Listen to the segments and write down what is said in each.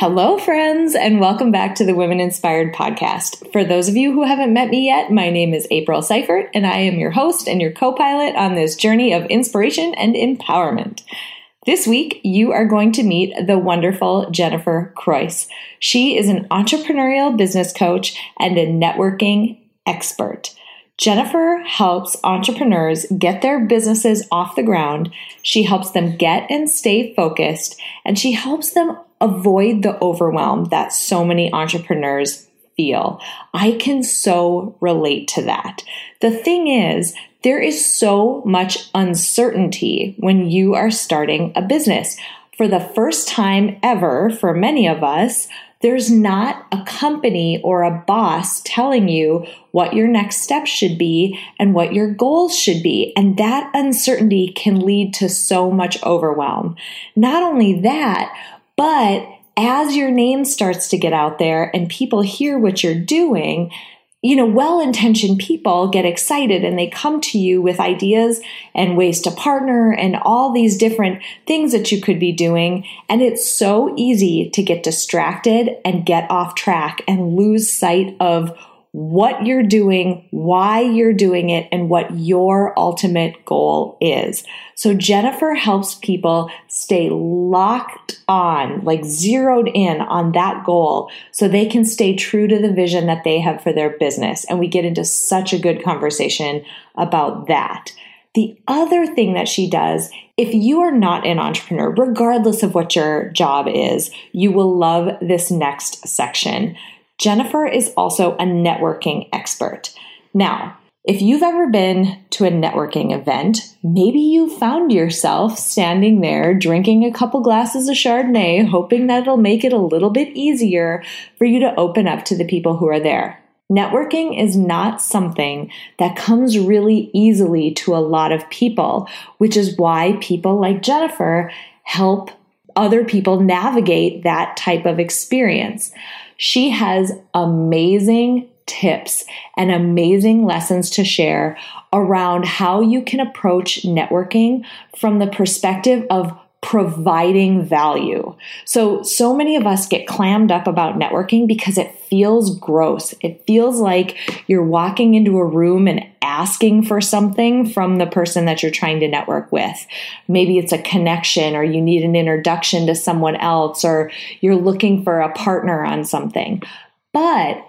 Hello, friends, and welcome back to the Women Inspired podcast. For those of you who haven't met me yet, my name is April Seifert, and I am your host and your co pilot on this journey of inspiration and empowerment. This week, you are going to meet the wonderful Jennifer Kreuss. She is an entrepreneurial business coach and a networking expert. Jennifer helps entrepreneurs get their businesses off the ground. She helps them get and stay focused, and she helps them avoid the overwhelm that so many entrepreneurs feel. I can so relate to that. The thing is, there is so much uncertainty when you are starting a business. For the first time ever, for many of us, there's not a company or a boss telling you what your next step should be and what your goals should be. And that uncertainty can lead to so much overwhelm. Not only that, but as your name starts to get out there and people hear what you're doing, you know, well intentioned people get excited and they come to you with ideas and ways to partner and all these different things that you could be doing. And it's so easy to get distracted and get off track and lose sight of what you're doing, why you're doing it, and what your ultimate goal is. So Jennifer helps people stay locked on, like zeroed in on that goal so they can stay true to the vision that they have for their business. And we get into such a good conversation about that. The other thing that she does, if you are not an entrepreneur, regardless of what your job is, you will love this next section. Jennifer is also a networking expert. Now, if you've ever been to a networking event, maybe you found yourself standing there drinking a couple glasses of Chardonnay, hoping that it'll make it a little bit easier for you to open up to the people who are there. Networking is not something that comes really easily to a lot of people, which is why people like Jennifer help other people navigate that type of experience. She has amazing tips and amazing lessons to share around how you can approach networking from the perspective of providing value. So, so many of us get clammed up about networking because it feels gross. It feels like you're walking into a room and asking for something from the person that you're trying to network with. Maybe it's a connection or you need an introduction to someone else or you're looking for a partner on something. But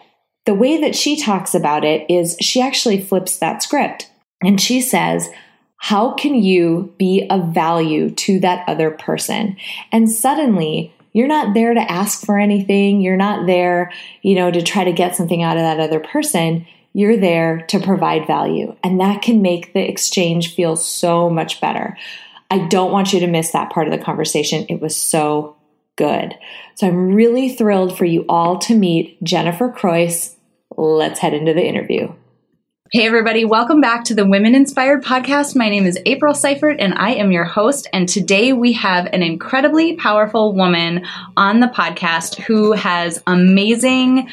the way that she talks about it is she actually flips that script and she says, how can you be of value to that other person? And suddenly, you're not there to ask for anything. You're not there, you know, to try to get something out of that other person. You're there to provide value. And that can make the exchange feel so much better. I don't want you to miss that part of the conversation. It was so good. So I'm really thrilled for you all to meet Jennifer Kreuss. Let's head into the interview. Hey, everybody, welcome back to the Women Inspired Podcast. My name is April Seifert, and I am your host. And today we have an incredibly powerful woman on the podcast who has amazing,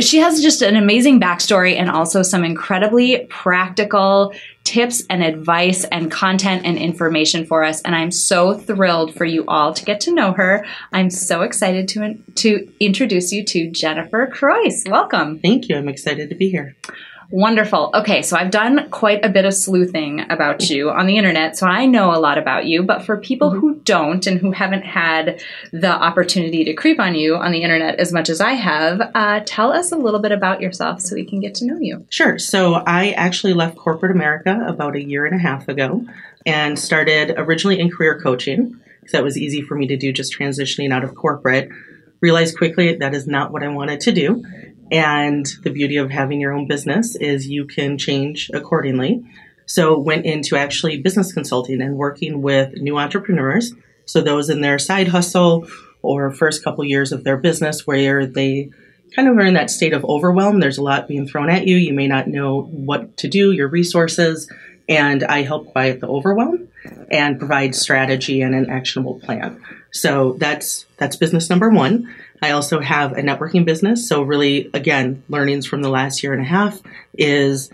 she has just an amazing backstory and also some incredibly practical tips and advice and content and information for us. And I'm so thrilled for you all to get to know her. I'm so excited to, to introduce you to Jennifer Kreuss. Welcome. Thank you. I'm excited to be here. Wonderful. Okay, so I've done quite a bit of sleuthing about you on the internet, so I know a lot about you. But for people mm-hmm. who don't and who haven't had the opportunity to creep on you on the internet as much as I have, uh, tell us a little bit about yourself so we can get to know you. Sure. So I actually left corporate America about a year and a half ago and started originally in career coaching because that was easy for me to do just transitioning out of corporate. Realized quickly that is not what I wanted to do and the beauty of having your own business is you can change accordingly. So went into actually business consulting and working with new entrepreneurs. So those in their side hustle or first couple years of their business where they kind of are in that state of overwhelm. There's a lot being thrown at you. You may not know what to do, your resources, and I help quiet the overwhelm and provide strategy and an actionable plan. So that's that's business number 1. I also have a networking business. So, really, again, learnings from the last year and a half is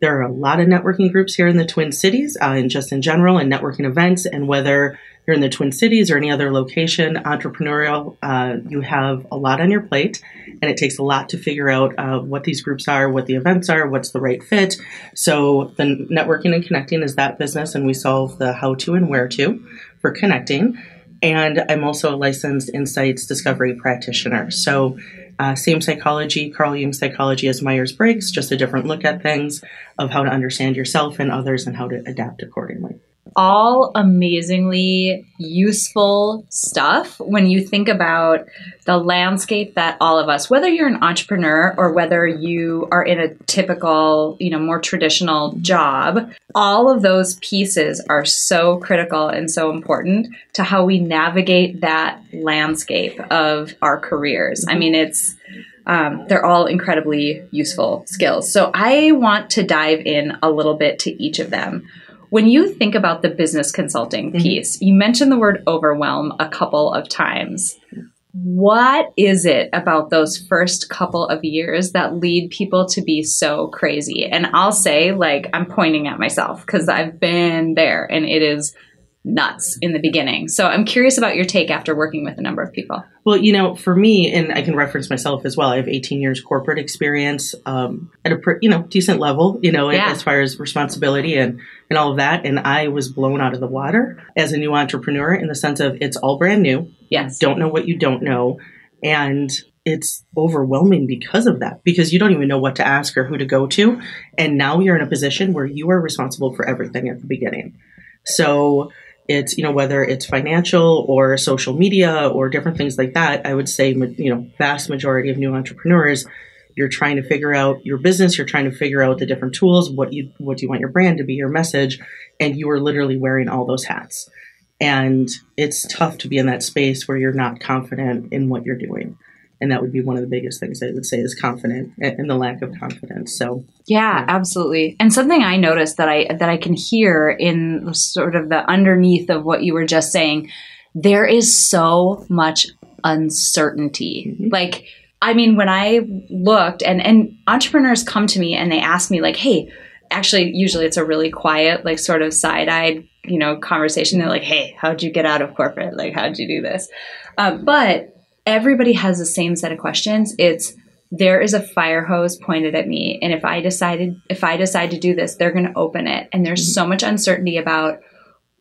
there are a lot of networking groups here in the Twin Cities, uh, and just in general, and networking events. And whether you're in the Twin Cities or any other location, entrepreneurial, uh, you have a lot on your plate, and it takes a lot to figure out uh, what these groups are, what the events are, what's the right fit. So, the networking and connecting is that business, and we solve the how to and where to for connecting. And I'm also a licensed insights discovery practitioner. So, uh, same psychology, Carl Jung psychology as Myers Briggs, just a different look at things of how to understand yourself and others and how to adapt accordingly all amazingly useful stuff when you think about the landscape that all of us whether you're an entrepreneur or whether you are in a typical you know more traditional job all of those pieces are so critical and so important to how we navigate that landscape of our careers i mean it's um, they're all incredibly useful skills. So I want to dive in a little bit to each of them. When you think about the business consulting mm-hmm. piece, you mentioned the word overwhelm a couple of times. What is it about those first couple of years that lead people to be so crazy? And I'll say, like, I'm pointing at myself because I've been there and it is nuts in the beginning. So I'm curious about your take after working with a number of people. Well, you know, for me, and I can reference myself as well. I have 18 years corporate experience um, at a you know decent level, you know, yeah. as far as responsibility and and all of that. And I was blown out of the water as a new entrepreneur in the sense of it's all brand new. Yes, don't know what you don't know, and it's overwhelming because of that because you don't even know what to ask or who to go to and now you're in a position where you are responsible for everything at the beginning so it's you know whether it's financial or social media or different things like that i would say you know vast majority of new entrepreneurs you're trying to figure out your business you're trying to figure out the different tools what you what do you want your brand to be your message and you are literally wearing all those hats. And it's tough to be in that space where you're not confident in what you're doing and that would be one of the biggest things I would say is confident and the lack of confidence. So yeah, yeah, absolutely. And something I noticed that I that I can hear in sort of the underneath of what you were just saying, there is so much uncertainty. Mm-hmm. Like I mean, when I looked and and entrepreneurs come to me and they ask me like, "Hey, actually usually it's a really quiet like sort of side-eyed you know conversation they're like hey how'd you get out of corporate like how'd you do this uh, but everybody has the same set of questions. It's there is a fire hose pointed at me and if I decided if I decide to do this, they're going to open it and there's mm-hmm. so much uncertainty about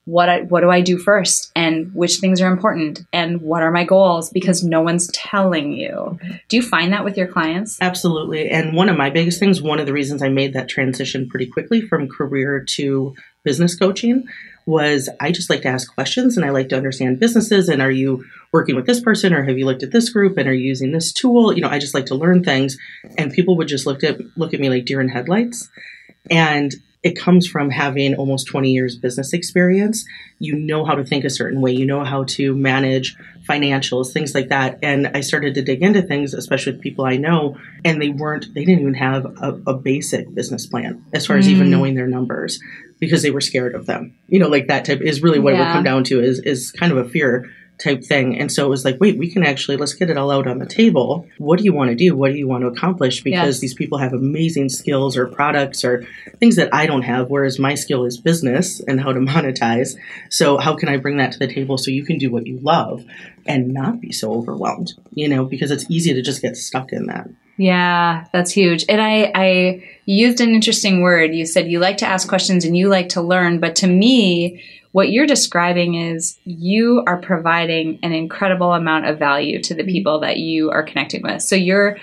what I, what do I do first and which things are important and what are my goals because no one's telling you. Do you find that with your clients? Absolutely. And one of my biggest things, one of the reasons I made that transition pretty quickly from career to business coaching was I just like to ask questions and I like to understand businesses and are you working with this person or have you looked at this group and are you using this tool? You know, I just like to learn things and people would just look at look at me like deer in headlights. And it comes from having almost 20 years business experience. You know how to think a certain way, you know how to manage financials, things like that. And I started to dig into things, especially with people I know, and they weren't, they didn't even have a, a basic business plan as far as even mm. knowing their numbers because they were scared of them. You know, like that type is really what yeah. it would come down to is is kind of a fear type thing. And so it was like, wait, we can actually let's get it all out on the table. What do you want to do? What do you want to accomplish? Because yes. these people have amazing skills or products or things that I don't have, whereas my skill is business and how to monetize. So how can I bring that to the table so you can do what you love and not be so overwhelmed? You know, because it's easy to just get stuck in that. Yeah, that's huge. And I, I used an interesting word. You said you like to ask questions and you like to learn, but to me, what you're describing is you are providing an incredible amount of value to the people that you are connecting with. So you're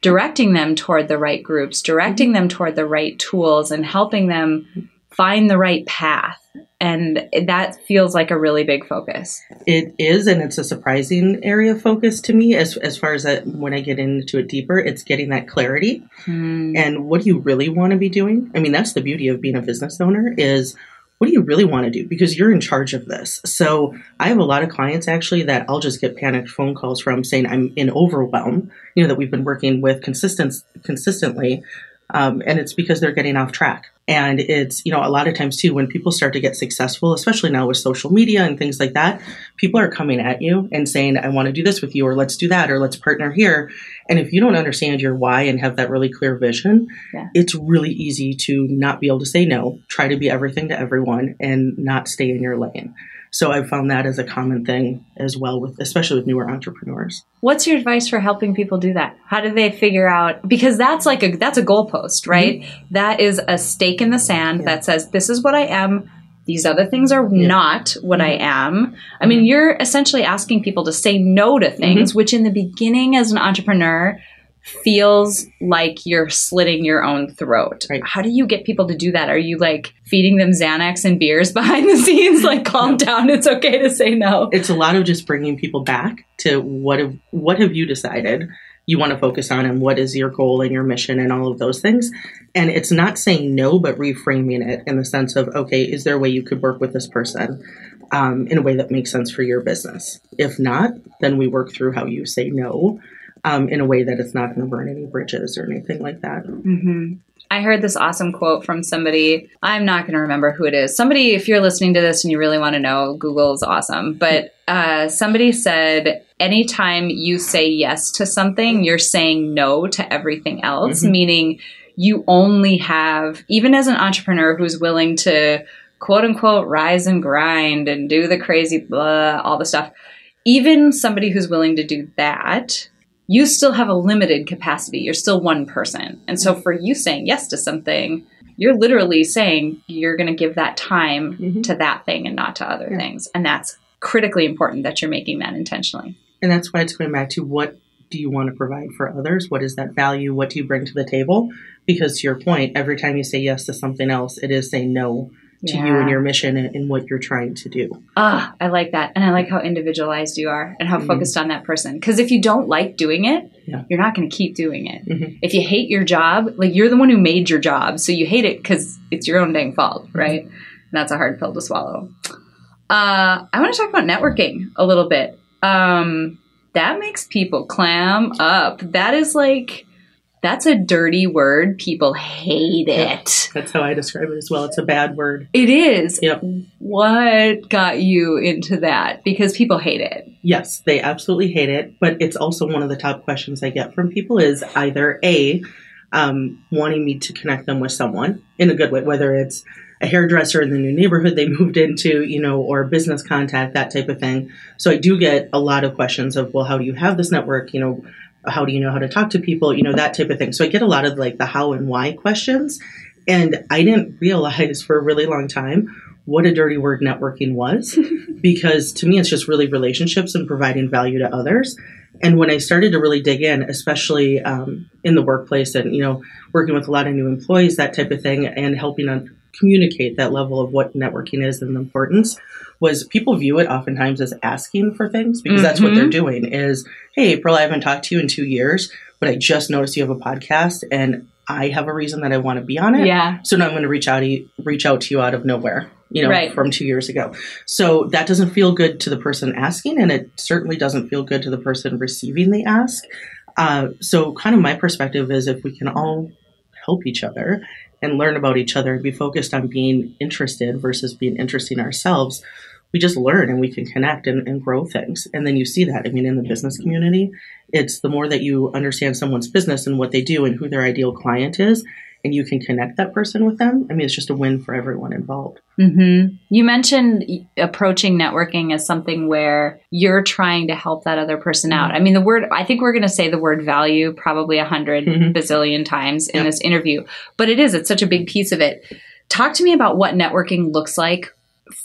directing them toward the right groups, directing them toward the right tools, and helping them find the right path. And that feels like a really big focus. It is, and it's a surprising area of focus to me as, as far as that when I get into it deeper, it's getting that clarity. Hmm. And what do you really want to be doing? I mean, that's the beauty of being a business owner is what do you really want to do? Because you're in charge of this. So I have a lot of clients actually that I'll just get panicked phone calls from saying I'm in overwhelm, you know, that we've been working with consistent, consistently. Um, and it's because they're getting off track. And it's, you know, a lot of times too, when people start to get successful, especially now with social media and things like that, people are coming at you and saying, I want to do this with you, or let's do that, or let's partner here. And if you don't understand your why and have that really clear vision, Yeah. it's really easy to not be able to say no, try to be everything to everyone and not stay in your lane. So I've found that as a common thing as well with especially with newer entrepreneurs. What's your advice for helping people do that? How do they figure out because that's like a that's a goalpost, right? Mm-hmm. That is a stake in the sand that says this is what I am. These other things are not what I mm-hmm. am. I mean, mm-hmm. you're essentially asking people to say no to things, which in the beginning as an entrepreneur feels like you're slitting your own throat. Right. How do you get people to do that? Are you like feeding them Xanax and beers behind the scenes? Like, calm down. It's okay to say no. It's a lot of just bringing people back to what have what have you decided you want to focus on and what is your goal and your mission and all of those things. And it's not saying no, but reframing it in the sense of, okay, is there a way you could work with this person um, in a way that makes sense for your business? If not, then we work through how you say no um, in a way that it's not going to burn any bridges or anything like that. hmm I heard this awesome quote from somebody. I'm not going to remember who it is. Somebody, if you're listening to this and you really want to know, Google is awesome. But uh, somebody said, anytime you say yes to something, you're saying no to everything else, Mhm. meaning you only have, even as an entrepreneur who's willing to quote unquote rise and grind and do the crazy blah, all the stuff, even somebody who's willing to do that you still have a limited capacity. You're still one person. And so for you saying yes to something, you're literally saying you're going to give that time Mhm. to that thing and not to other Yeah. things. And that's critically important that you're making that intentionally. And that's why it's going back to what do you want to provide for others? What is that value? What do you bring to the table? Because to your point, every time you say yes to something else, it is saying no to you and your mission and, and what you're trying to do. Ah, I like that. And I like how individualized you are and how Mhm. focused on that person. Because if you don't like doing it, Yeah. you're not going to keep doing it. Mhm. If you hate your job, like you're the one who made your job. So you hate it because it's your own dang fault, right? And that's a hard pill to swallow. Uh, I want to talk about networking a little bit. Um, that makes people clam up. That is like, that's a dirty word. People hate Yeah. it. That's how I describe it as well. It's a bad word. It is. Yep. What got you into that? Because people hate it. Yes, they absolutely hate it, but it's also one of the top questions I get from people is either A, um, wanting me to connect them with someone in a good way, whether it's a hairdresser in the new neighborhood they moved into, you know, or a business contact, that type of thing. So I do get a lot of questions of, well, how do you have this network? You know, how do you know how to talk to people? You know, that type of thing. So I get a lot of like the how and why questions. And I didn't realize for a really long time what a dirty word networking was because to me it's just really relationships and providing value to others and when i started to really dig in especially um, in the workplace and you know working with a lot of new employees that type of thing and helping communicate that level of what networking is and the importance was people view it oftentimes as asking for things because that's what they're doing is hey april i haven't talked to you in two years but i just noticed you have a podcast and i have a reason that i want to be on it Yeah. so now I'm going to reach out to you, reach out to you out of nowhere, you know, Right. from two years ago. So that doesn't feel good to the person asking, and it certainly doesn't feel good to the person receiving the ask. Uh, so, kind of my perspective is if we can all help each other and learn about each other and be focused on being interested versus being interesting ourselves, we just learn and we can connect and, and grow things. And then you see that. I mean, in the business community, it's the more that you understand someone's business and what they do and who their ideal client is, and you can connect that person with them, I mean, it's just a win for everyone involved. Mm-hmm. You mentioned approaching networking as something where you're trying to help that other person out. I mean, the word, I think we're going to say the word value probably a 100 Mhm. bazillion times in Yep. this interview, but it is, it's such a big piece of it. Talk to me about what networking looks like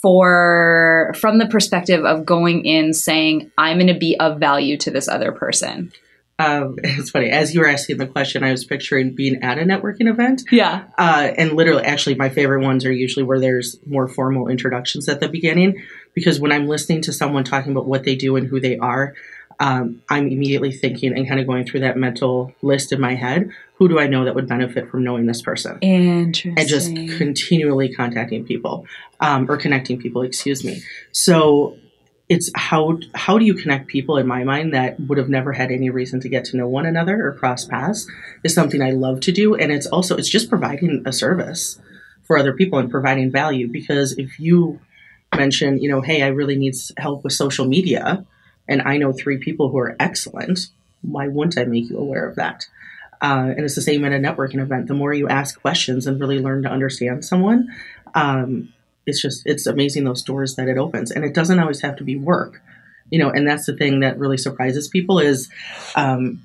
for from the perspective of going in saying i'm going to be of value to this other person Um, it's funny. As you were asking the question, I was picturing being at a networking event. yeah Uh, and literally, actually, my favorite ones are usually where there's more formal introductions at the beginning. Because when I'm listening to someone talking about what they do and who they are, um, I'm immediately thinking and kind of going through that mental list in my head. Who do I know that would benefit from knowing this person? interesting and just continually contacting people um, or connecting people excuse me so it's how how do you connect people in my mind that would have never had any reason to get to know one another or cross paths is something i love to do. And it's also it's just providing a service for other people and providing value. Because if you mention you know hey i really need help with social media and i know three people who are excellent why wouldn't i make you aware of that? Uh, and it's the same at a networking event. The more you ask questions and really learn to understand someone, um, it's just it's amazing those doors that it opens. And it doesn't always have to be work, you know. And that's the thing that really surprises people is um,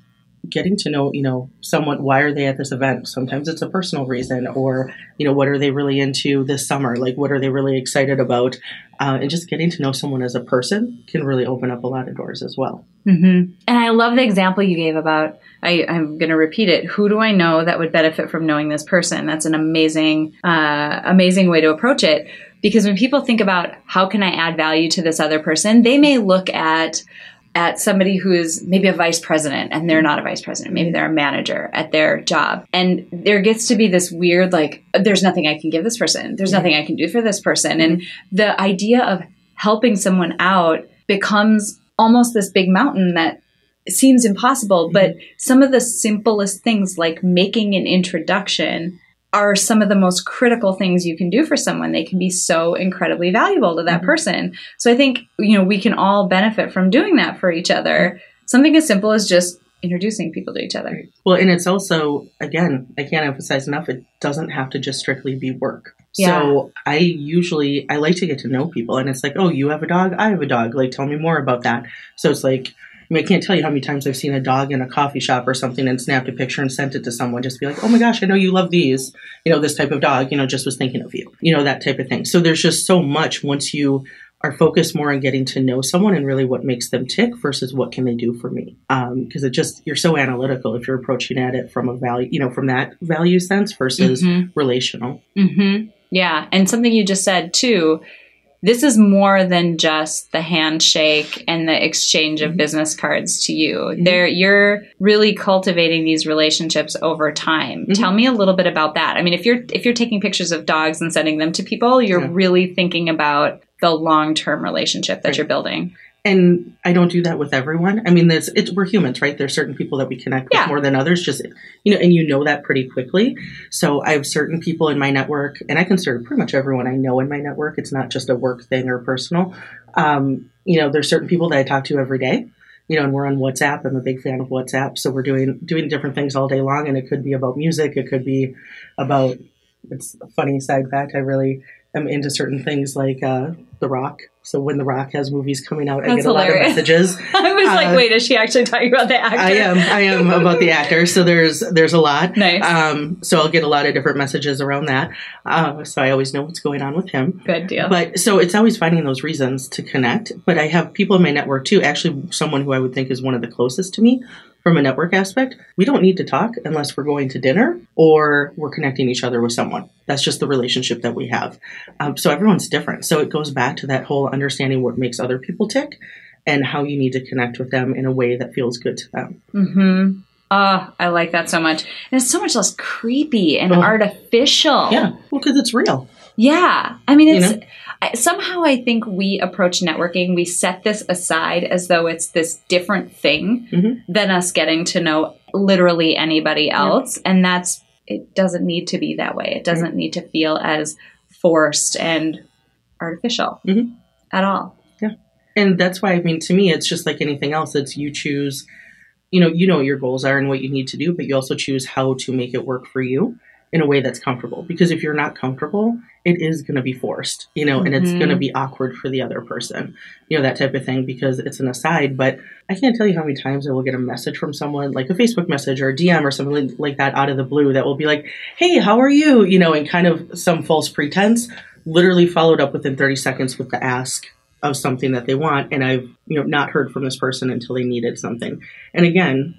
getting to know you know someone. Why are they at this event? Sometimes it's a personal reason, or you know what are they really into this summer? Like what are they really excited about? Uh, and just getting to know someone as a person can really open up a lot of doors as well. hmm And I love the example you gave about, I, I'm going to repeat it. Who do I know that would benefit from knowing this person? That's an amazing, uh, amazing way to approach it. Because when people think about how can I add value to this other person, they may look at at somebody who is maybe a vice president and they're not a vice president. Maybe they're a manager at their job. And there gets to be this weird, like, there's nothing I can give this person. There's nothing I can do for this person. And the idea of helping someone out becomes almost this big mountain that seems impossible. But mm-hmm. some of the simplest things, like making an introduction, are some of the most critical things you can do for someone. They can be so incredibly valuable to that Mhm. person. So I think, you know, we can all benefit from doing that for each other. Something as simple as just introducing people to each other. Well, and it's also, again, I can't emphasize enough, it doesn't have to just strictly be work. Yeah. So I usually, I like to get to know people and it's like, oh, you have a dog? I have a dog. Like, tell me more about that. So it's like, mean, I can't tell you how many times I've seen a dog in a coffee shop or something and snapped a picture and sent it to someone just to be like, oh my gosh, I know you love these, you know, this type of dog, you know, just was thinking of you, you know, that type of thing. So there's just so much once you are focused more on getting to know someone and really what makes them tick versus what can they do for me. Because it just, you're so analytical if you're approaching at it from a value, you know, from that value sense versus Mhm. relational. Mm-hmm. Yeah. And something you just said too. This is more than just the handshake and the exchange of Mhm. business cards to you. Mhm. There, you're really cultivating these relationships over time. Mhm. Tell me a little bit about that. I mean, if you're if you're taking pictures of dogs and sending them to people, you're Yeah. really thinking about the long term relationship that Right. you're building. And I don't do that with everyone. I mean, there's it's we're humans, right? There's certain people that we connect with more than others. Just you know, and you know that pretty quickly. So I have certain people in my network, and I consider pretty much everyone I know in my network. It's not just a work thing or personal. Um, you know, there's certain people that I talk to every day. You know, and we're on WhatsApp. I'm a big fan of WhatsApp, so we're doing doing different things all day long. And it could be about music. It could be about. It's a funny side fact. I really am into certain things like uh, The Rock. So when The Rock has movies coming out, I That's get a lot of messages. I was like, Uh, wait, is she actually talking about the actor? I am. I am about the actor. So there's there's a lot. Nice. Um, so I'll get a lot of different messages around that. Uh, so I always know what's going on with him. Good deal. But so it's always finding those reasons to connect. But I have people in my network too. Actually, someone who I would think is one of the closest to me from a network aspect. We don't need to talk unless we're going to dinner or we're connecting each other with someone. That's just the relationship that we have. Um, so everyone's different. So it goes back to that whole understanding what makes other people tick and how you need to connect with them in a way that feels good to them. Mm-hmm. Oh, I like that so much. And it's so much less creepy and Oh. artificial. Yeah, well, because it's real. Yeah. I mean, You it's know? Somehow I think we approach networking, we set this aside as though it's this different thing Mhm. than us getting to know literally anybody else. And that's, it doesn't need to be that way. It doesn't need to feel as forced and artificial Mhm. at all. Yeah. And that's why i mean to me it's just like anything else it's you choose you know you know what your goals are and what you need to do but you also choose how to make it work for you in a way that's comfortable. Because if you're not comfortable, it is going to be forced, you know, and it's Mhm. going to be awkward for the other person, you know, that type of thing, because it's an aside. But I can't tell you how many times I will get a message from someone, like a Facebook message or a DM or something like- like that out of the blue that will be like, hey, how are you? You know, and kind of some false pretense, literally followed up within 30 seconds with the ask of something that they want. And I've, you know, not heard from this person until they needed something. And again,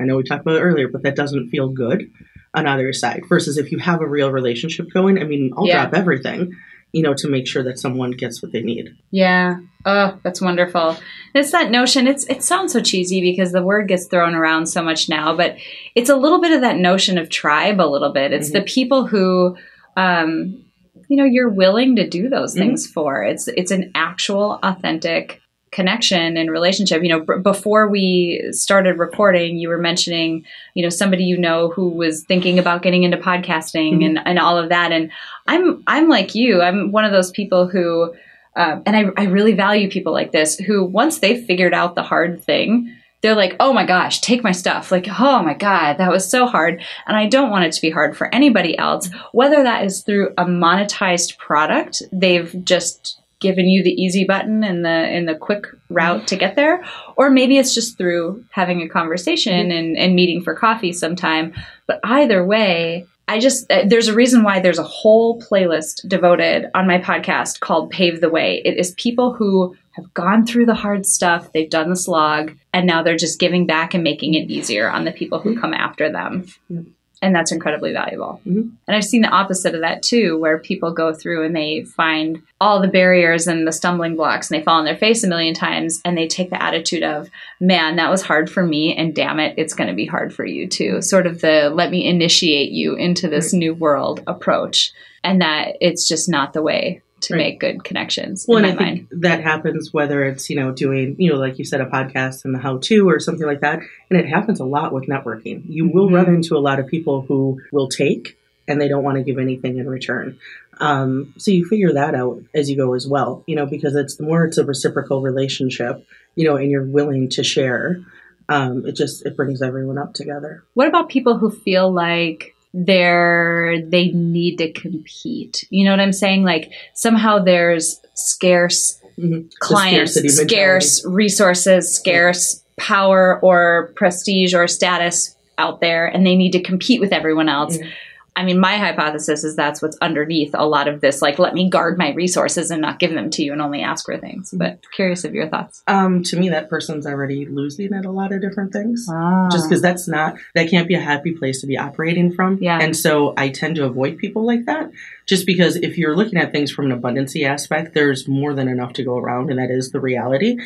I know we talked about it earlier, but that doesn't feel good on either side. Versus if you have a real relationship going, I mean, I'll Yeah. drop everything, you know, to make sure that someone gets what they need. Yeah. Oh, that's wonderful. It's that notion. It's it sounds so cheesy because the word gets thrown around so much now, but it's a little bit of that notion of tribe. A little bit. It's Mhm. the people who, um, you know, you're willing to do those things for. It's it's an actual, authentic connection and relationship. You know, b- before we started recording, you were mentioning, you know, somebody you know who was thinking about getting into podcasting Mhm. and and all of that. And I'm I'm like you. I'm one of those people who um, and I, I really value people like this who once they've figured out the hard thing they're like oh my gosh take my stuff like oh my god that was so hard and i don't want it to be hard for anybody else whether that is through a monetized product they've just given you the easy button and the and the quick route to get there or maybe it's just through having a conversation and, and meeting for coffee sometime but either way I just uh, there's a reason why there's a whole playlist devoted on my podcast called Pave the Way. It is people who have gone through the hard stuff, they've done the slog, and now they're just giving back and making it easier on the people who come after them. Yeah. And that's incredibly valuable. Mhm. And I've seen the opposite of that too, where people go through and they find all the barriers and the stumbling blocks and they fall on their face a million times and they take the attitude of, man, that was hard for me and damn it, it's going to be hard for you too. Sort of the let me initiate you into this new world approach. And that it's just not the way to Right. make good connections Well, in and my I mind. think that happens whether it's, you know, doing, you know, like you said, a podcast and the how to or something like that. And it happens a lot with networking. You will Mhm. run into a lot of people who will take and they don't want to give anything in return. Um, so you figure that out as you go as well, you know, because it's the more it's a reciprocal relationship, you know, and you're willing to share, um, it just, it brings everyone up together. What about people who feel like they're they need to compete? You know what I'm saying? Like somehow there's scarce Mhm. clients, mentality. scarce resources, scarce power or prestige or status out there, and they need to compete with everyone else. Mhm. I mean, my hypothesis is that's what's underneath a lot of this. Like, let me guard my resources and not give them to you and only ask for things. Mm-hmm. But curious of your thoughts. Um, to me, that person's already losing at a lot of different things. Ah. just because that's not that can't be a happy place to be operating from Yeah. and so i tend to avoid people like that just because if you're looking at things from an abundancy aspect there's more than enough to go around and that is the reality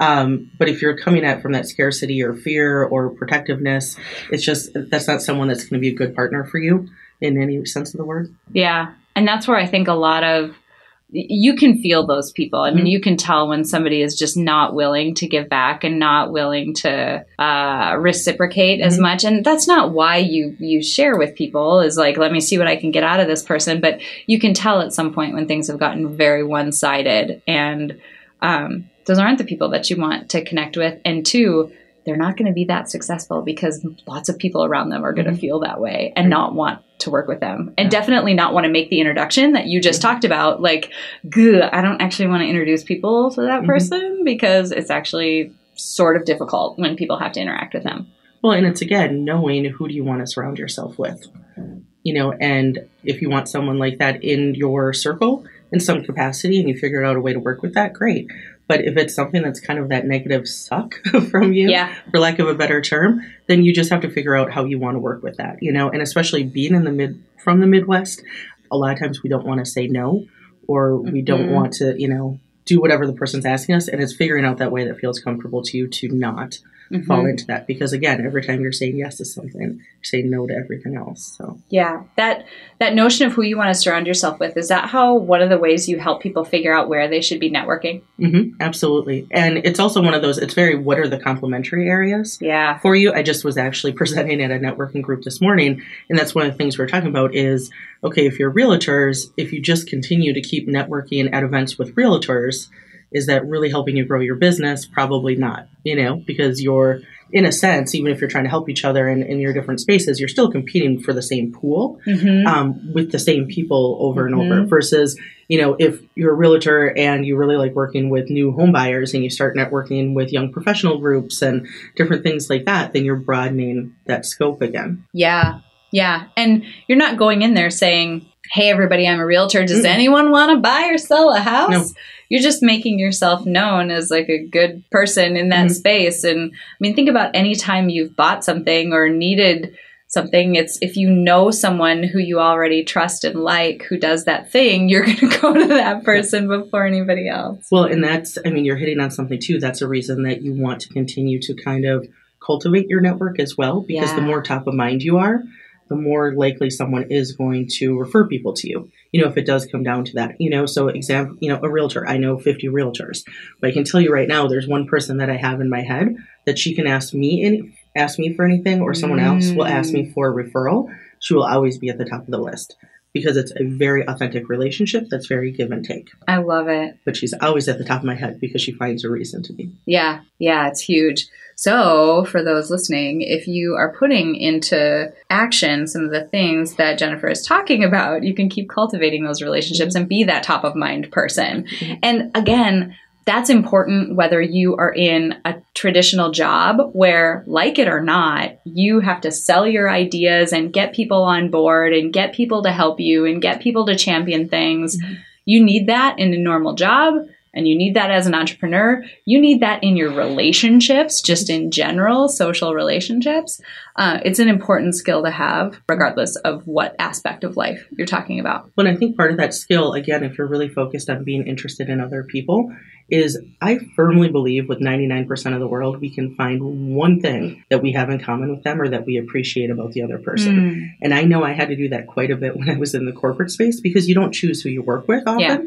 um, but if you're coming at from that scarcity or fear or protectiveness it's just that's not someone that's going to be a good partner for you in any sense of the word Yeah. And that's where I think a lot of you can feel those people. I mean, Mhm. you can tell when somebody is just not willing to give back and not willing to uh, reciprocate as Mhm. much. And that's not why you you share with people. Is like, let me see what I can get out of this person. But you can tell at some point when things have gotten very one sided, and um, those aren't the people that you want to connect with. And two, they're not going to be that successful because lots of people around them are going to Mhm. feel that way and not want to work with them and Yeah. definitely not want to make the introduction that you just Mhm. talked about like i don't actually want to introduce people to that Mhm. person because it's actually sort of difficult when people have to interact with them Well, and it's again knowing who do you want to surround yourself with, you know, and if you want someone like that in your circle in some capacity, and you figure out a way to work with that, great. But if it's something that's kind of that negative suck from you, yeah for lack of a better term, then you just have to figure out how you want to work with that, you know, and especially being in the mid from the Midwest, a lot of times we don't want to say no, or we don't Mhm. want to, you know, do whatever the person's asking us, and it's figuring out that way that feels comfortable to you to not Mhm. fall into that. Because again every time you're saying yes to something you're saying no to everything else so. Yeah. That that notion of who you want to surround yourself with is that how one of the ways you help people figure out where they should be networking? Hmm absolutely. And it's also one of those it's very what are the complementary areas yeah. for you. I just was actually presenting at a networking group this morning and that's one of the things we're talking about is okay if you're realtors if you just continue to keep networking at events with realtors Is that really helping you grow your business? Probably not, you know, because you're, in a sense, even if you're trying to help each other in, in your different spaces, you're still competing for the same pool Mhm. um, with the same people over and over Mhm. versus, you know, if you're a realtor and you really like working with new home buyers and you start networking with young professional groups and different things like that, then you're broadening that scope again. Yeah. Yeah. And you're not going in there saying, Hey, everybody, I'm a realtor. Does Mm-mm. anyone want to buy or sell a house? No. You're just making yourself known as like a good person in that Mhm. space. And I mean, think about any time you've bought something or needed something. It's if you know someone who you already trust and like who does that thing, you're going to go to that person before anybody else. Well, and that's, I mean, you're hitting on something too. That's a reason that you want to continue to kind of cultivate your network as well, because the more top of mind you are, the more likely someone is going to refer people to you. You know, if it does come down to that, you know, so example, you know, a realtor, I know 50 realtors, but I can tell you right now, there's one person that I have in my head that she can ask me and ask me for anything, or someone else will ask me mm. for a referral. She will always be at the top of the list because it's a very authentic relationship that's very give and take I love it. but she's always at the top of my head because she finds a reason to be. Yeah, yeah, it's huge. So, for those listening, if you are putting into action some of the things that Jennifer is talking about, you can keep cultivating those relationships and be that top of mind person. Mhm. And again, that's important whether you are in a traditional job where, like it or not, you have to sell your ideas and get people on board and get people to help you and get people to champion things. Mhm. You need that in a normal job and you need that as an entrepreneur. You need that in your relationships, just in general, social relationships. Uh, it's an important skill to have, regardless of what aspect of life you're talking about. But I think part of that skill, again, if you're really focused on being interested in other people, is I firmly believe with 99% of the world, we can find one thing that we have in common with them or that we appreciate about the other person. And I know I had to do that quite a bit when I was in the corporate space because you don't choose who you work with often. Yeah.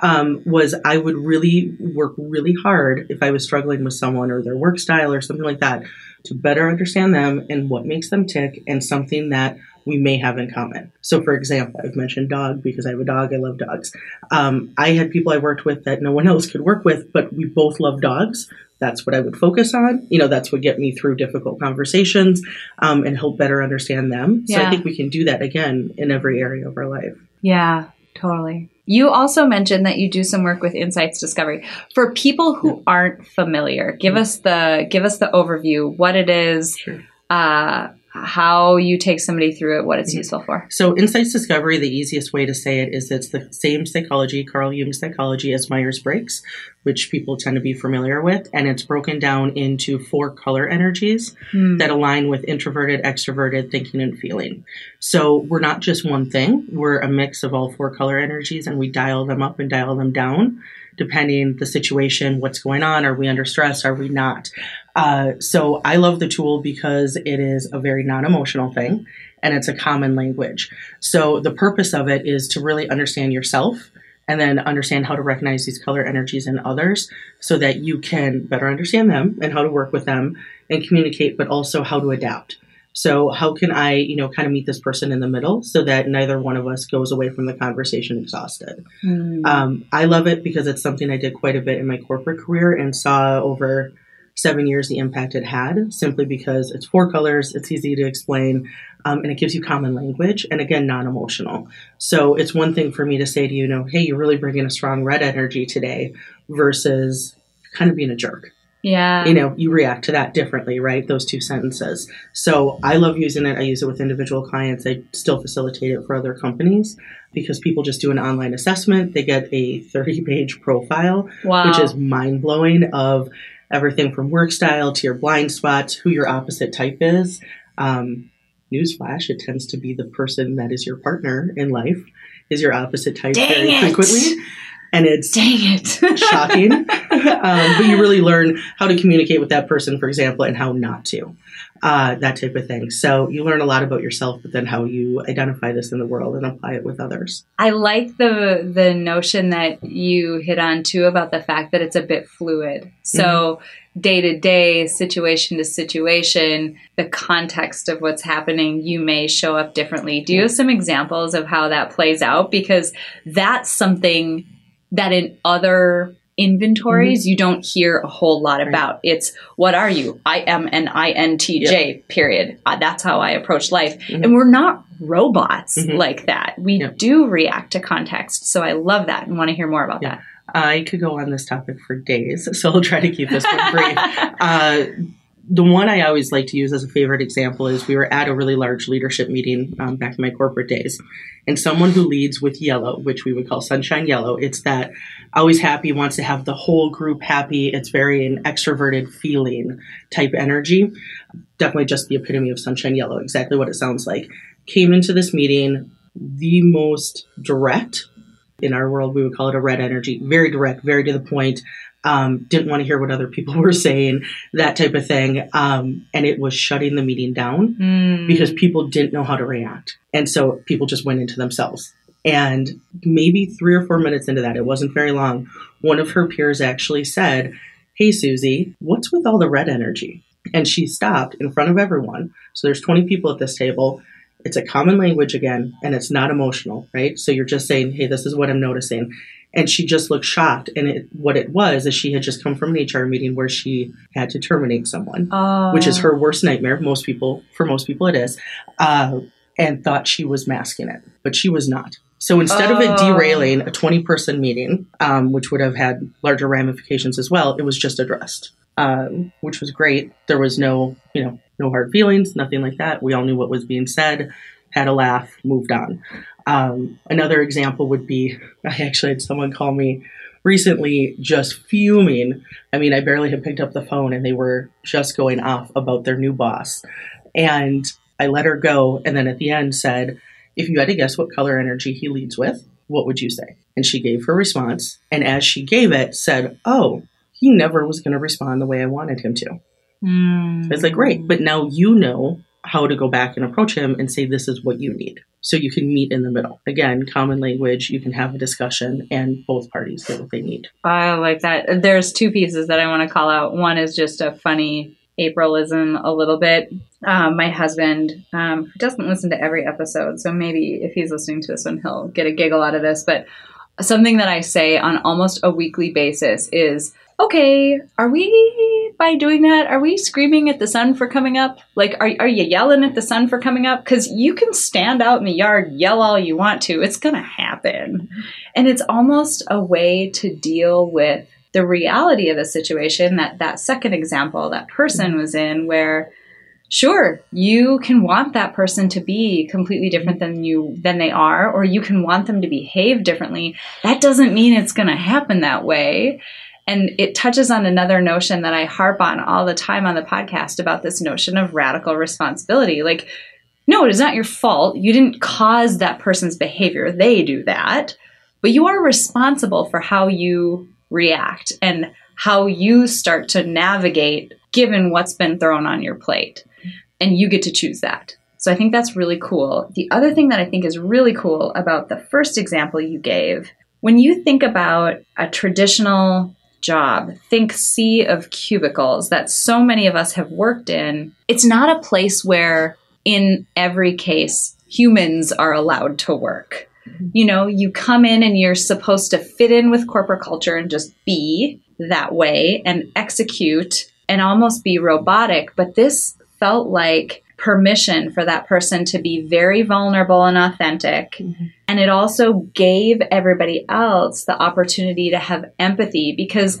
Um, was I would really work really hard if I was struggling with someone or their work style or something like that to better understand them and what makes them tick and something that we may have in common. So, for example, I've mentioned dog because I have a dog. I love dogs. Um, I had people I worked with that no one else could work with, but we both love dogs. That's what I would focus on. You know, that's what get me through difficult conversations um, and help better understand them. So I think we can do that again in every area of our life. Yeah, totally. You also mentioned that you do some work with insights discovery. For people who aren't familiar, give us the give us the overview, what it is, Sure. uh, how you take somebody through it, what it's Mhm. useful for. So, insights discovery, the easiest way to say it is it's the same psychology, Carl Jung psychology, as Myers Briggs, which people tend to be familiar with. And it's broken down into four color energies Hmm. that align with introverted, extroverted thinking and feeling. So, we're not just one thing, we're a mix of all four color energies, and we dial them up and dial them down depending the situation, what's going on. Are we under stress? Are we not? Uh, so I love the tool because it is a very non-emotional thing and it's a common language. So the purpose of it is to really understand yourself and then understand how to recognize these color energies in others so that you can better understand them and how to work with them and communicate, but also how to adapt. So how can I, you know, kind of meet this person in the middle so that neither one of us goes away from the conversation exhausted? Hmm. Um, I love it because it's something I did quite a bit in my corporate career and saw over seven years the impact it had simply because it's four colors, it's easy to explain, um, and it gives you common language and again, non emotional. So it's one thing for me to say to you, you know, hey, you're really bringing a strong red energy today versus kind of being a jerk yeah. you know you react to that differently right? Those two sentences. So i love using it. I use it with individual clients. I still facilitate it for other companies because people just do an online assessment. They get a 30 page profile wow. which is mind blowing of everything from work style to your blind spots who your opposite type is. Um, newsflash it tends to be the person that is your partner in life is your opposite type Dang very it. frequently and it's Dang it. shocking. um, but you really learn how to communicate with that person, for example, and how not to. Uh, that type of thing. So you learn a lot about yourself, but then how you identify this in the world and apply it with others. I like the the notion that you hit on too about the fact that it's a bit fluid. So day to day, situation to situation, the context of what's happening, you may show up differently. Do you have some examples of how that plays out? Because that's something that in other inventories you don't hear a whole lot about. It's what are you? I am an INTJ, period. Uh, that's how I approach life. And we're not robots Mhm. like that. We Yeah. do react to context. So I love that and want to hear more about Yeah. I could go on this topic for days, so I'll try to keep this one brief. Uh, the one I always like to use as a favorite example is we were at a really large leadership meeting um, back in my corporate days, and someone who leads with yellow, which we would call sunshine yellow, it's that always happy, wants to have the whole group happy. It's very an extroverted feeling type energy. Definitely just the epitome of sunshine yellow, exactly what it sounds like. Came into this meeting the most direct. In our world, we would call it a red energy. Very direct, very to the point. Um, didn't want to hear what other people were saying, that type of thing. Um, and it was shutting the meeting down Mm. because people didn't know how to react. And so people just went into themselves. And maybe three or four minutes into that, it wasn't very long, one of her peers actually said, Hey, Susie, what's with all the red energy? And she stopped in front of everyone. So there's 20 people at this table. It's a common language again, and it's not emotional, right? So you're just saying, Hey, this is what I'm noticing. And she just looked shocked. And it, what it was is she had just come from an HR meeting where she had to terminate someone Oh. which is her worst nightmare. Most people, for most people, it is, uh, and thought she was masking it, but she was not. So instead of it Oh. derailing a 20 person meeting, um, which would have had larger ramifications as well, it was just addressed, um, which was great. There was no, you know, no hard feelings, nothing like that. We all knew what was being said, had a laugh, moved on. Um, another example would be I actually had someone call me recently just fuming. I mean, I barely had picked up the phone and they were just going off about their new boss. And I let her go and then at the end said, if you had to guess what color energy he leads with, what would you say? And she gave her response. And as she gave it, said, Oh, he never was going to respond the way I wanted him to. Mm. It's like, great, but now you know how to go back and approach him and say, This is what you need. So you can meet in the middle. Again, common language, you can have a discussion, and both parties get what they need. I like that. There's two pieces that I want to call out. One is just a funny Aprilism a little bit. Um, my husband, um, doesn't listen to every episode, so maybe if he's listening to this one, he'll get a giggle out of this. But something that I say on almost a weekly basis is, okay, are we, by doing that, are we screaming at the sun for coming up? Like, are, are you yelling at the sun for coming up? Because you can stand out in the yard, yell all you want to. It's going to happen. And it's almost a way to deal with the reality of the situation that that second example that person was in where sure you can want that person to be completely different than you than they are or you can want them to behave differently that doesn't mean it's going to happen that way and it touches on another notion that I harp on all the time on the podcast about this notion of radical responsibility like no it is not your fault you didn't cause that person's behavior they do that but you are responsible for how you react and how you start to navigate given what's been thrown on your plate. And you get to choose that. So I think that's really cool. The other thing that I think is really cool about the first example you gave, when you think about a traditional job, think sea of cubicles that so many of us have worked in, it's not a place where, in every case, humans are allowed to work. Mm-hmm. You know, you come in and you're supposed to fit in with corporate culture and just be that way and execute and almost be robotic. But this felt like permission for that person to be very vulnerable and authentic. Mm-hmm. And it also gave everybody else the opportunity to have empathy because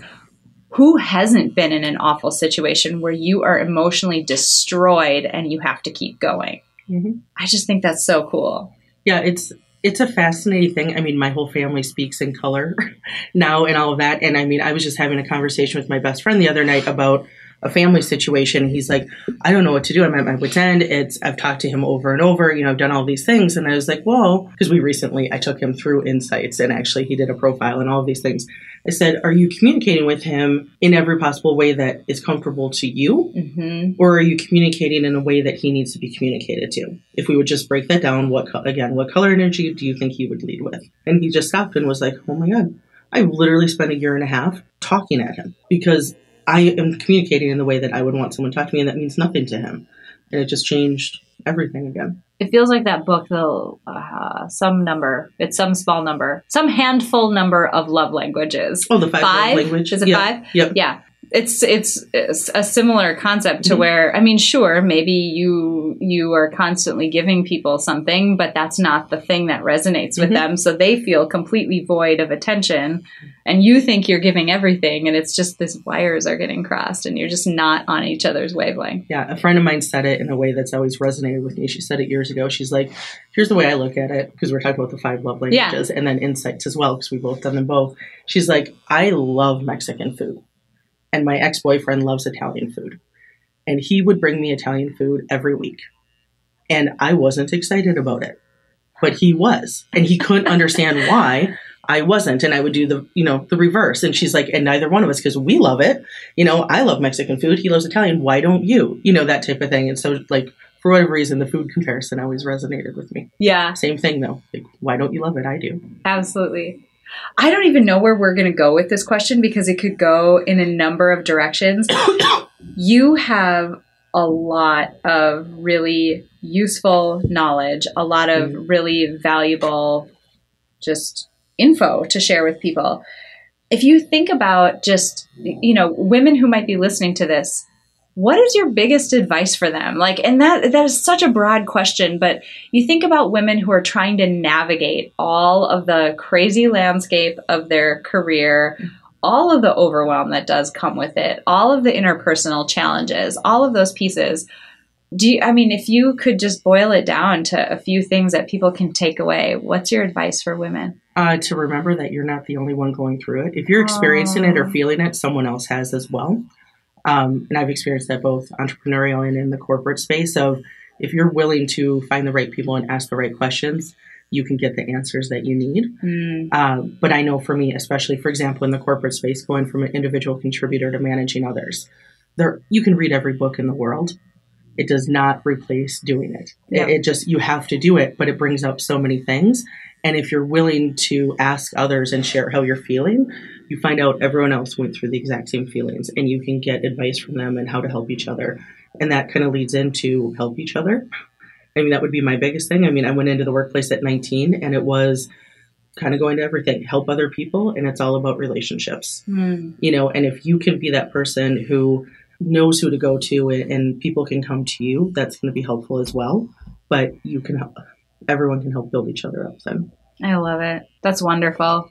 who hasn't been in an awful situation where you are emotionally destroyed and you have to keep going? Mhm. I just think that's so cool. Yeah, it's it's a fascinating thing. I mean, my whole family speaks in color now and all of that. And I mean, I was just having a conversation with my best friend the other night about a family situation. He's like, I don't know what to do. I'm at my wit's end. It's I've talked to him over and over. You know, I've done all these things, and I was like, well, because we recently I took him through insights, and actually he did a profile and all of these things. I said, are you communicating with him in every possible way that is comfortable to you? hmm or are you communicating in a way that he needs to be communicated to? If we would just break that down, what again, what color energy do you think he would lead with? And he just stopped and was like, "Oh my god, I literally spent a year and a half talking at him because I am communicating in the way that I would want someone to talk to me, and that means nothing to him." And it just changed everything again. It feels like that book, though, uh, some number, it's some small number, some handful number of love languages. Oh, the five, Five? love language. Is it Yeah. five? Yep. Yeah. It's, it's it's a similar concept to Mhm. where I mean sure maybe you you are constantly giving people something but that's not the thing that resonates with Mhm. them so they feel completely void of attention and you think you're giving everything and it's just these wires are getting crossed and you're just not on each other's wavelength Yeah, a friend of mine said it in a way that's always resonated with me. She said it years ago. She's like, "Here's the way I look at it," because we're talking about the five love Yeah. languages and then insights as well, because we've both done them both. She's like, "I love Mexican food, and my ex boyfriend loves Italian food, and he would bring me Italian food every week, and I wasn't excited about it, but he was, and he couldn't understand why." I wasn't, and I would do the, you know, the reverse. And she's like, and neither one of us, because we love it. You know, I love Mexican food. He loves Italian. Why don't you? You know, that type of thing. And so, like, for whatever reason, the food comparison always resonated with me. yeah Same thing though. Like, why don't you love it? I do. Absolutely. I don't even know where we're going to go with this question because it could go in a number of directions. you have a lot of really useful knowledge, a lot of mm. really valuable just info to share with people. If you think about just, you know, women who might be listening to this, what is your biggest advice for them? Like, and that that is such a broad question, but you think about women who are trying to navigate all of the crazy landscape of their career, all of the overwhelm that does come with it, all of the interpersonal challenges, all of those pieces. Do you, I mean, if you could just boil it down to a few things that people can take away, what's your advice for women? Uh, to remember that you're not the only one going through it. If you're experiencing it or feeling it, someone else has as well. Um, and I've experienced that both entrepreneurial and in the corporate space. Of if you're willing to find the right people and ask the right questions, you can get the answers that you need. Mm, Um, but I know for me, especially for example, in the corporate space, going from an individual contributor to managing others, there you can read every book in the world. It does not replace doing it. Yeah. It, it just you have to do it, but it brings up so many things. And if you're willing to ask others and share how you're feeling, you find out everyone else went through the exact same feelings, and you can get advice from them and how to help each other. And that kind of leads into help each other. I mean, that would be my biggest thing. I mean, I went into the workplace at 19, and it was kind of going to everything help other people and it's all about relationships mm, you know and if you can be that person who knows who to go to and, people can come to you that's going to be helpful as well but you can help everyone can help build each other up then I love it. That's wonderful.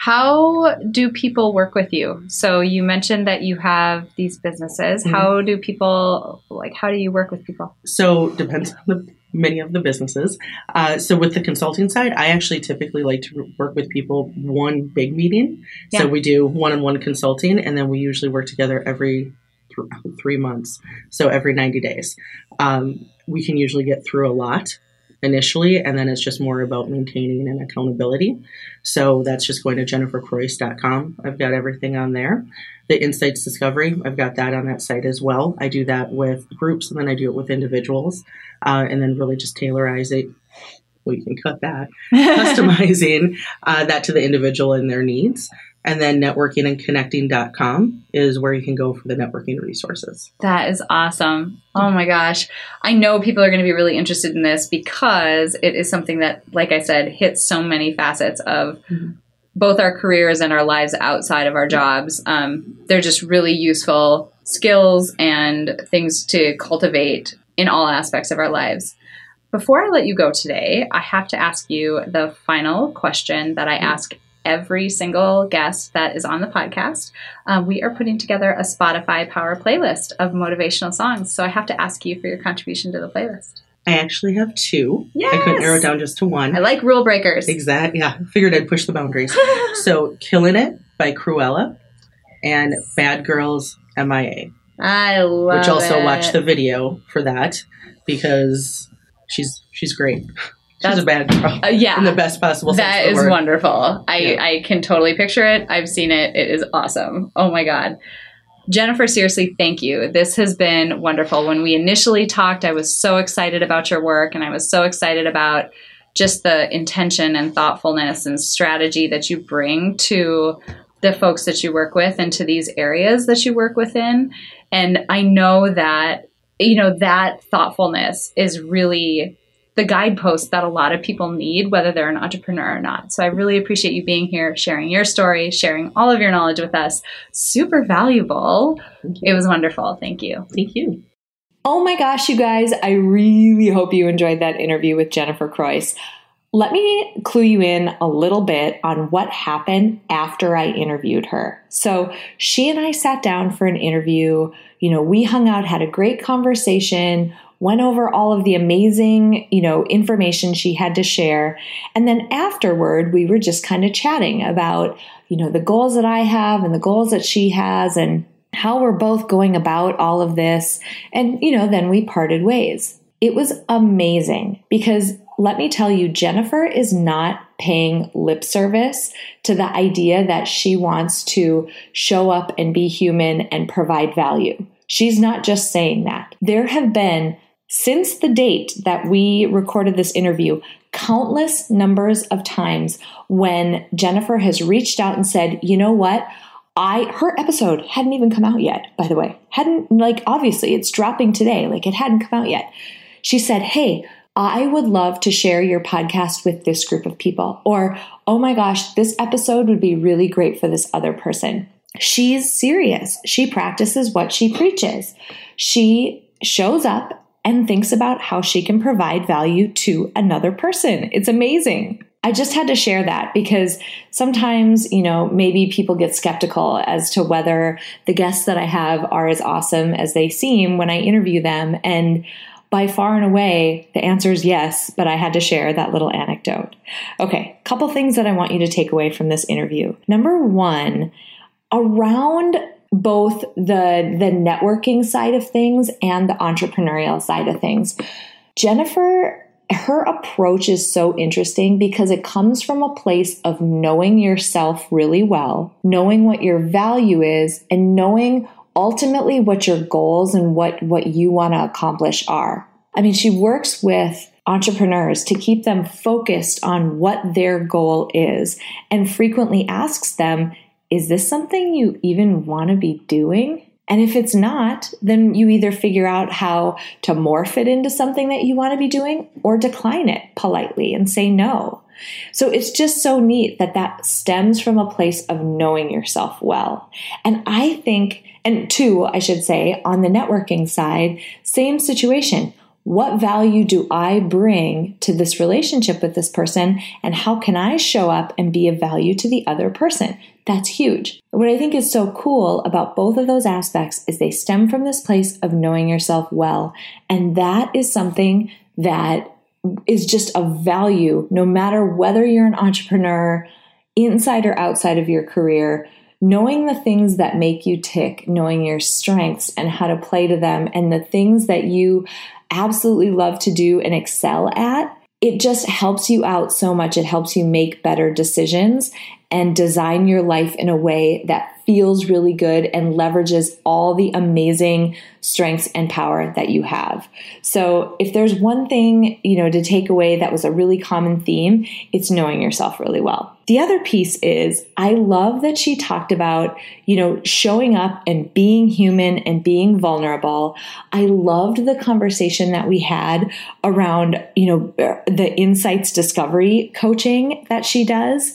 How do people work with you? So you mentioned that you have these businesses. Mhm. How do people like? How do you work with people? so depends on the many of the businesses uh, so with the consulting side i actually typically like to work with people one big meeting Yeah. so we do one-on-one consulting and then we usually work together every th- three months so every 90 days um, we can usually get through a lot initially and then it's just more about maintaining and accountability. So that's just going to jennifercroyce.com i've got everything on there. The insights discovery i've got that on that site as well. I do that with groups and then i do it with individuals uh, and then really just tailorize it you can cut that customizing uh, that to the individual and their needs and then networking and connecting.com is where you can go for the networking resources That is awesome. Oh my gosh. I know people are going to be really interested in this because it is something that, like I said, hits so many facets of Mhm. both our careers and our lives outside of our jobs. Um, they're just really useful skills and things to cultivate in all aspects of our lives. Before I let you go today, I have to ask you the final question that I ask every single guest that is on the podcast. Um, we are putting together a Spotify Power playlist of motivational songs. So I have to ask you for your contribution to the playlist. i actually have two Yes. i couldn't narrow it down just to one I like rule breakers. Exactly. yeah figured i'd push the boundaries so killing it by cruella and bad girls M.I.A. I love it. which also it. watch the video for that because she's she's great. She's That's- a bad girl Uh, yeah. in the best possible sense. That the word. wonderful. I, Yeah. I can totally picture it. I've seen it. It is awesome. Oh my God. Jennifer, seriously, thank you. This has been wonderful. When we initially talked, I was so excited about your work and I was so excited about just the intention and thoughtfulness and strategy that you bring to the folks that you work with and to these areas that you work within. And I know that you know, that thoughtfulness is really the guidepost that a lot of people need, whether they're an entrepreneur or not. So I really appreciate you being here, sharing your story, sharing all of your knowledge with us. Super valuable. It was wonderful. Thank you. Thank you. Oh my gosh, you guys, I really hope you enjoyed that interview with Jennifer Croyce. Let me clue you in a little bit on what happened after I interviewed her. So, she and I sat down for an interview. You know, we hung out, had a great conversation, went over all of the amazing, you know, information she had to share. And then afterward, we were just kind of chatting about, you know, the goals that I have and the goals that she has and how we're both going about all of this. And, you know, then we parted ways. It was amazing because let me tell you, Jennifer is not paying lip service to the idea that she wants to show up and be human and provide value. She's not just saying that. There have been, since the date that we recorded this interview, countless numbers of times when Jennifer has reached out and said, you know what? I her episode hadn't even come out yet, by the way. Hadn't like obviously it's dropping today, like it hadn't come out yet. She said, "Hey, I would love to share your podcast with this group of people. Or, oh my gosh, this episode would be really great for this other person. She's serious. She practices what she preaches. She shows up and thinks about how she can provide value to another person. It's amazing. I just had to share that because sometimes, you know, maybe people get skeptical as to whether the guests that I have are as awesome as they seem when I interview them. And by far and away, the answer is yes, but I had to share that little anecdote. Okay, couple things that I want you to take away from this interview. Number one, around both the the networking side of things and the entrepreneurial side of things. Jennifer her approach is so interesting because it comes from a place of knowing yourself really well, knowing what your value is, and knowing ultimately what your goals and what, what you want to accomplish are. I mean, she works with entrepreneurs to keep them focused on what their goal is and frequently asks them, is this something you even want to be doing? And if it's not, then you either figure out how to morph it into something that you want to be doing or decline it politely and say no. So it's just so neat that that stems from a place of knowing yourself well. And I think, and two, I should say, on the networking side, same situation. What value do I bring to this relationship with this person? And how can I show up and be of value to the other person? That's huge. What I think is so cool about both of those aspects is they stem from this place of knowing yourself well. And that is something that is just a value no matter whether you're an entrepreneur, inside or outside of your career. Knowing the things that make you tick, knowing your strengths and how to play to them, and the things that you absolutely love to do and excel at, it just helps you out so much. It helps you make better decisions and design your life in a way that feels really good and leverages all the amazing strengths and power that you have. So, if there's one thing, you know, to take away that was a really common theme, it's knowing yourself really well. The other piece is I love that she talked about, you know, showing up and being human and being vulnerable. I loved the conversation that we had around, you know, the insights discovery coaching that she does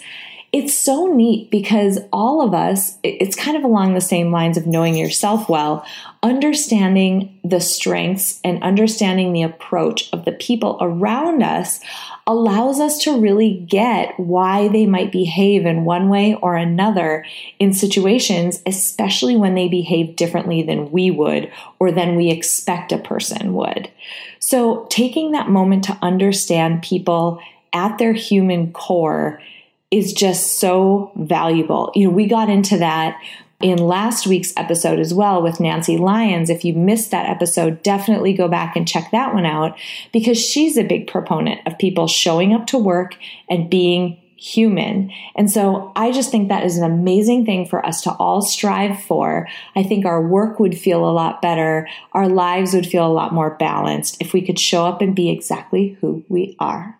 it's so neat because all of us, it's kind of along the same lines of knowing yourself well, understanding the strengths and understanding the approach of the people around us allows us to really get why they might behave in one way or another in situations, especially when they behave differently than we would or than we expect a person would. So, taking that moment to understand people at their human core is just so valuable. You know, we got into that in last week's episode as well with Nancy Lyons. If you missed that episode, definitely go back and check that one out because she's a big proponent of people showing up to work and being human. And so I just think that is an amazing thing for us to all strive for. I think our work would feel a lot better. Our lives would feel a lot more balanced if we could show up and be exactly who we are.